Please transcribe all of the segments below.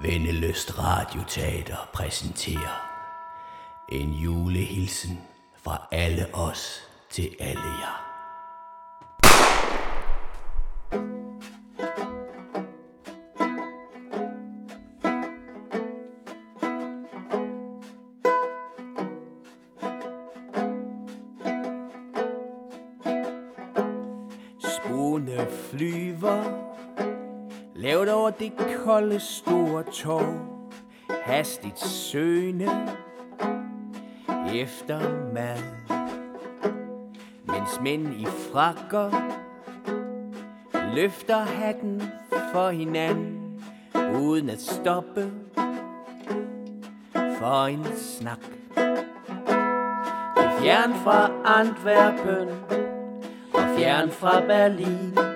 Vendeløst Radioteater præsenterer en julehilsen fra alle os til alle jer. Spune flyver Lavt over det kolde store tog. Hastigt søgende Efter mad. Mens mænd i frakker Løfter hatten for hinanden Uden at stoppe For en snak. Det fjern fra Antwerpen og fjern fra Berlin.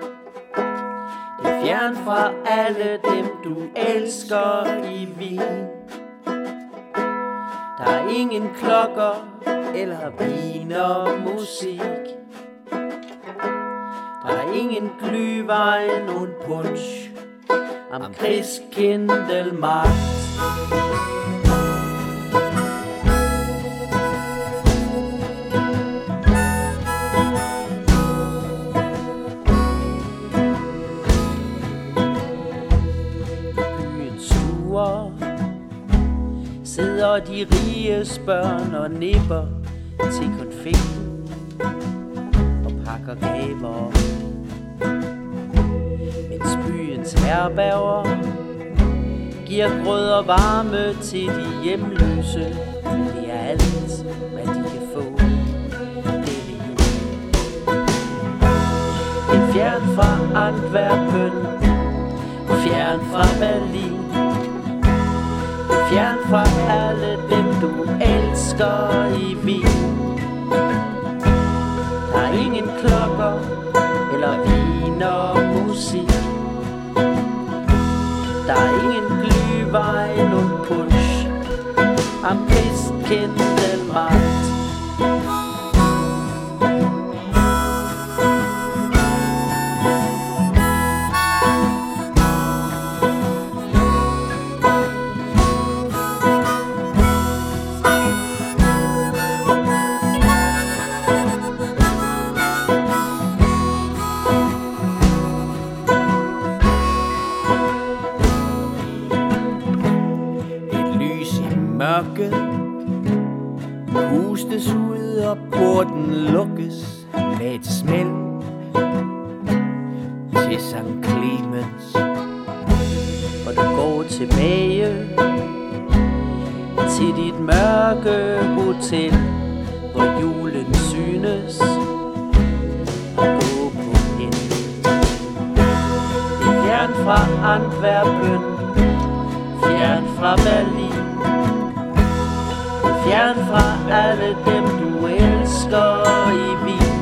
Fjern fra alle dem, du elsker i Wien. Der er ingen klokker eller vin og musik. Der er ingen glyvejen und punch am Christkindlmarkt. Fluer Sidder de riges børn og nipper til konfekten Og pakker gaver. Mens byens herberger Giver grød og varme til de hjemløse. Det er alt, hvad de kan få. Denne jul En fjern fra Antwerpen Fjern fra Berlin. Fjern fra alle dem du elsker i bil. Der er ingen klokker eller vin og musik. Der er ingen glyvejen und punch. Am Christkindlmarkt mørke. Hustes ud og porten lukkes Med et smæld. Til St. Clemens. Og du går tilbage Til dit mørke hotel Hvor julen synes gå på en Det er fjern fra Antwerpen Fjern fra Berlin. Fjern fra alle dem du elsker i Wien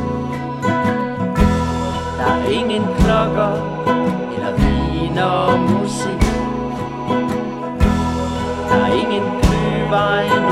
Der er ingen klokker eller vin og musik. Der er ingen flyvejen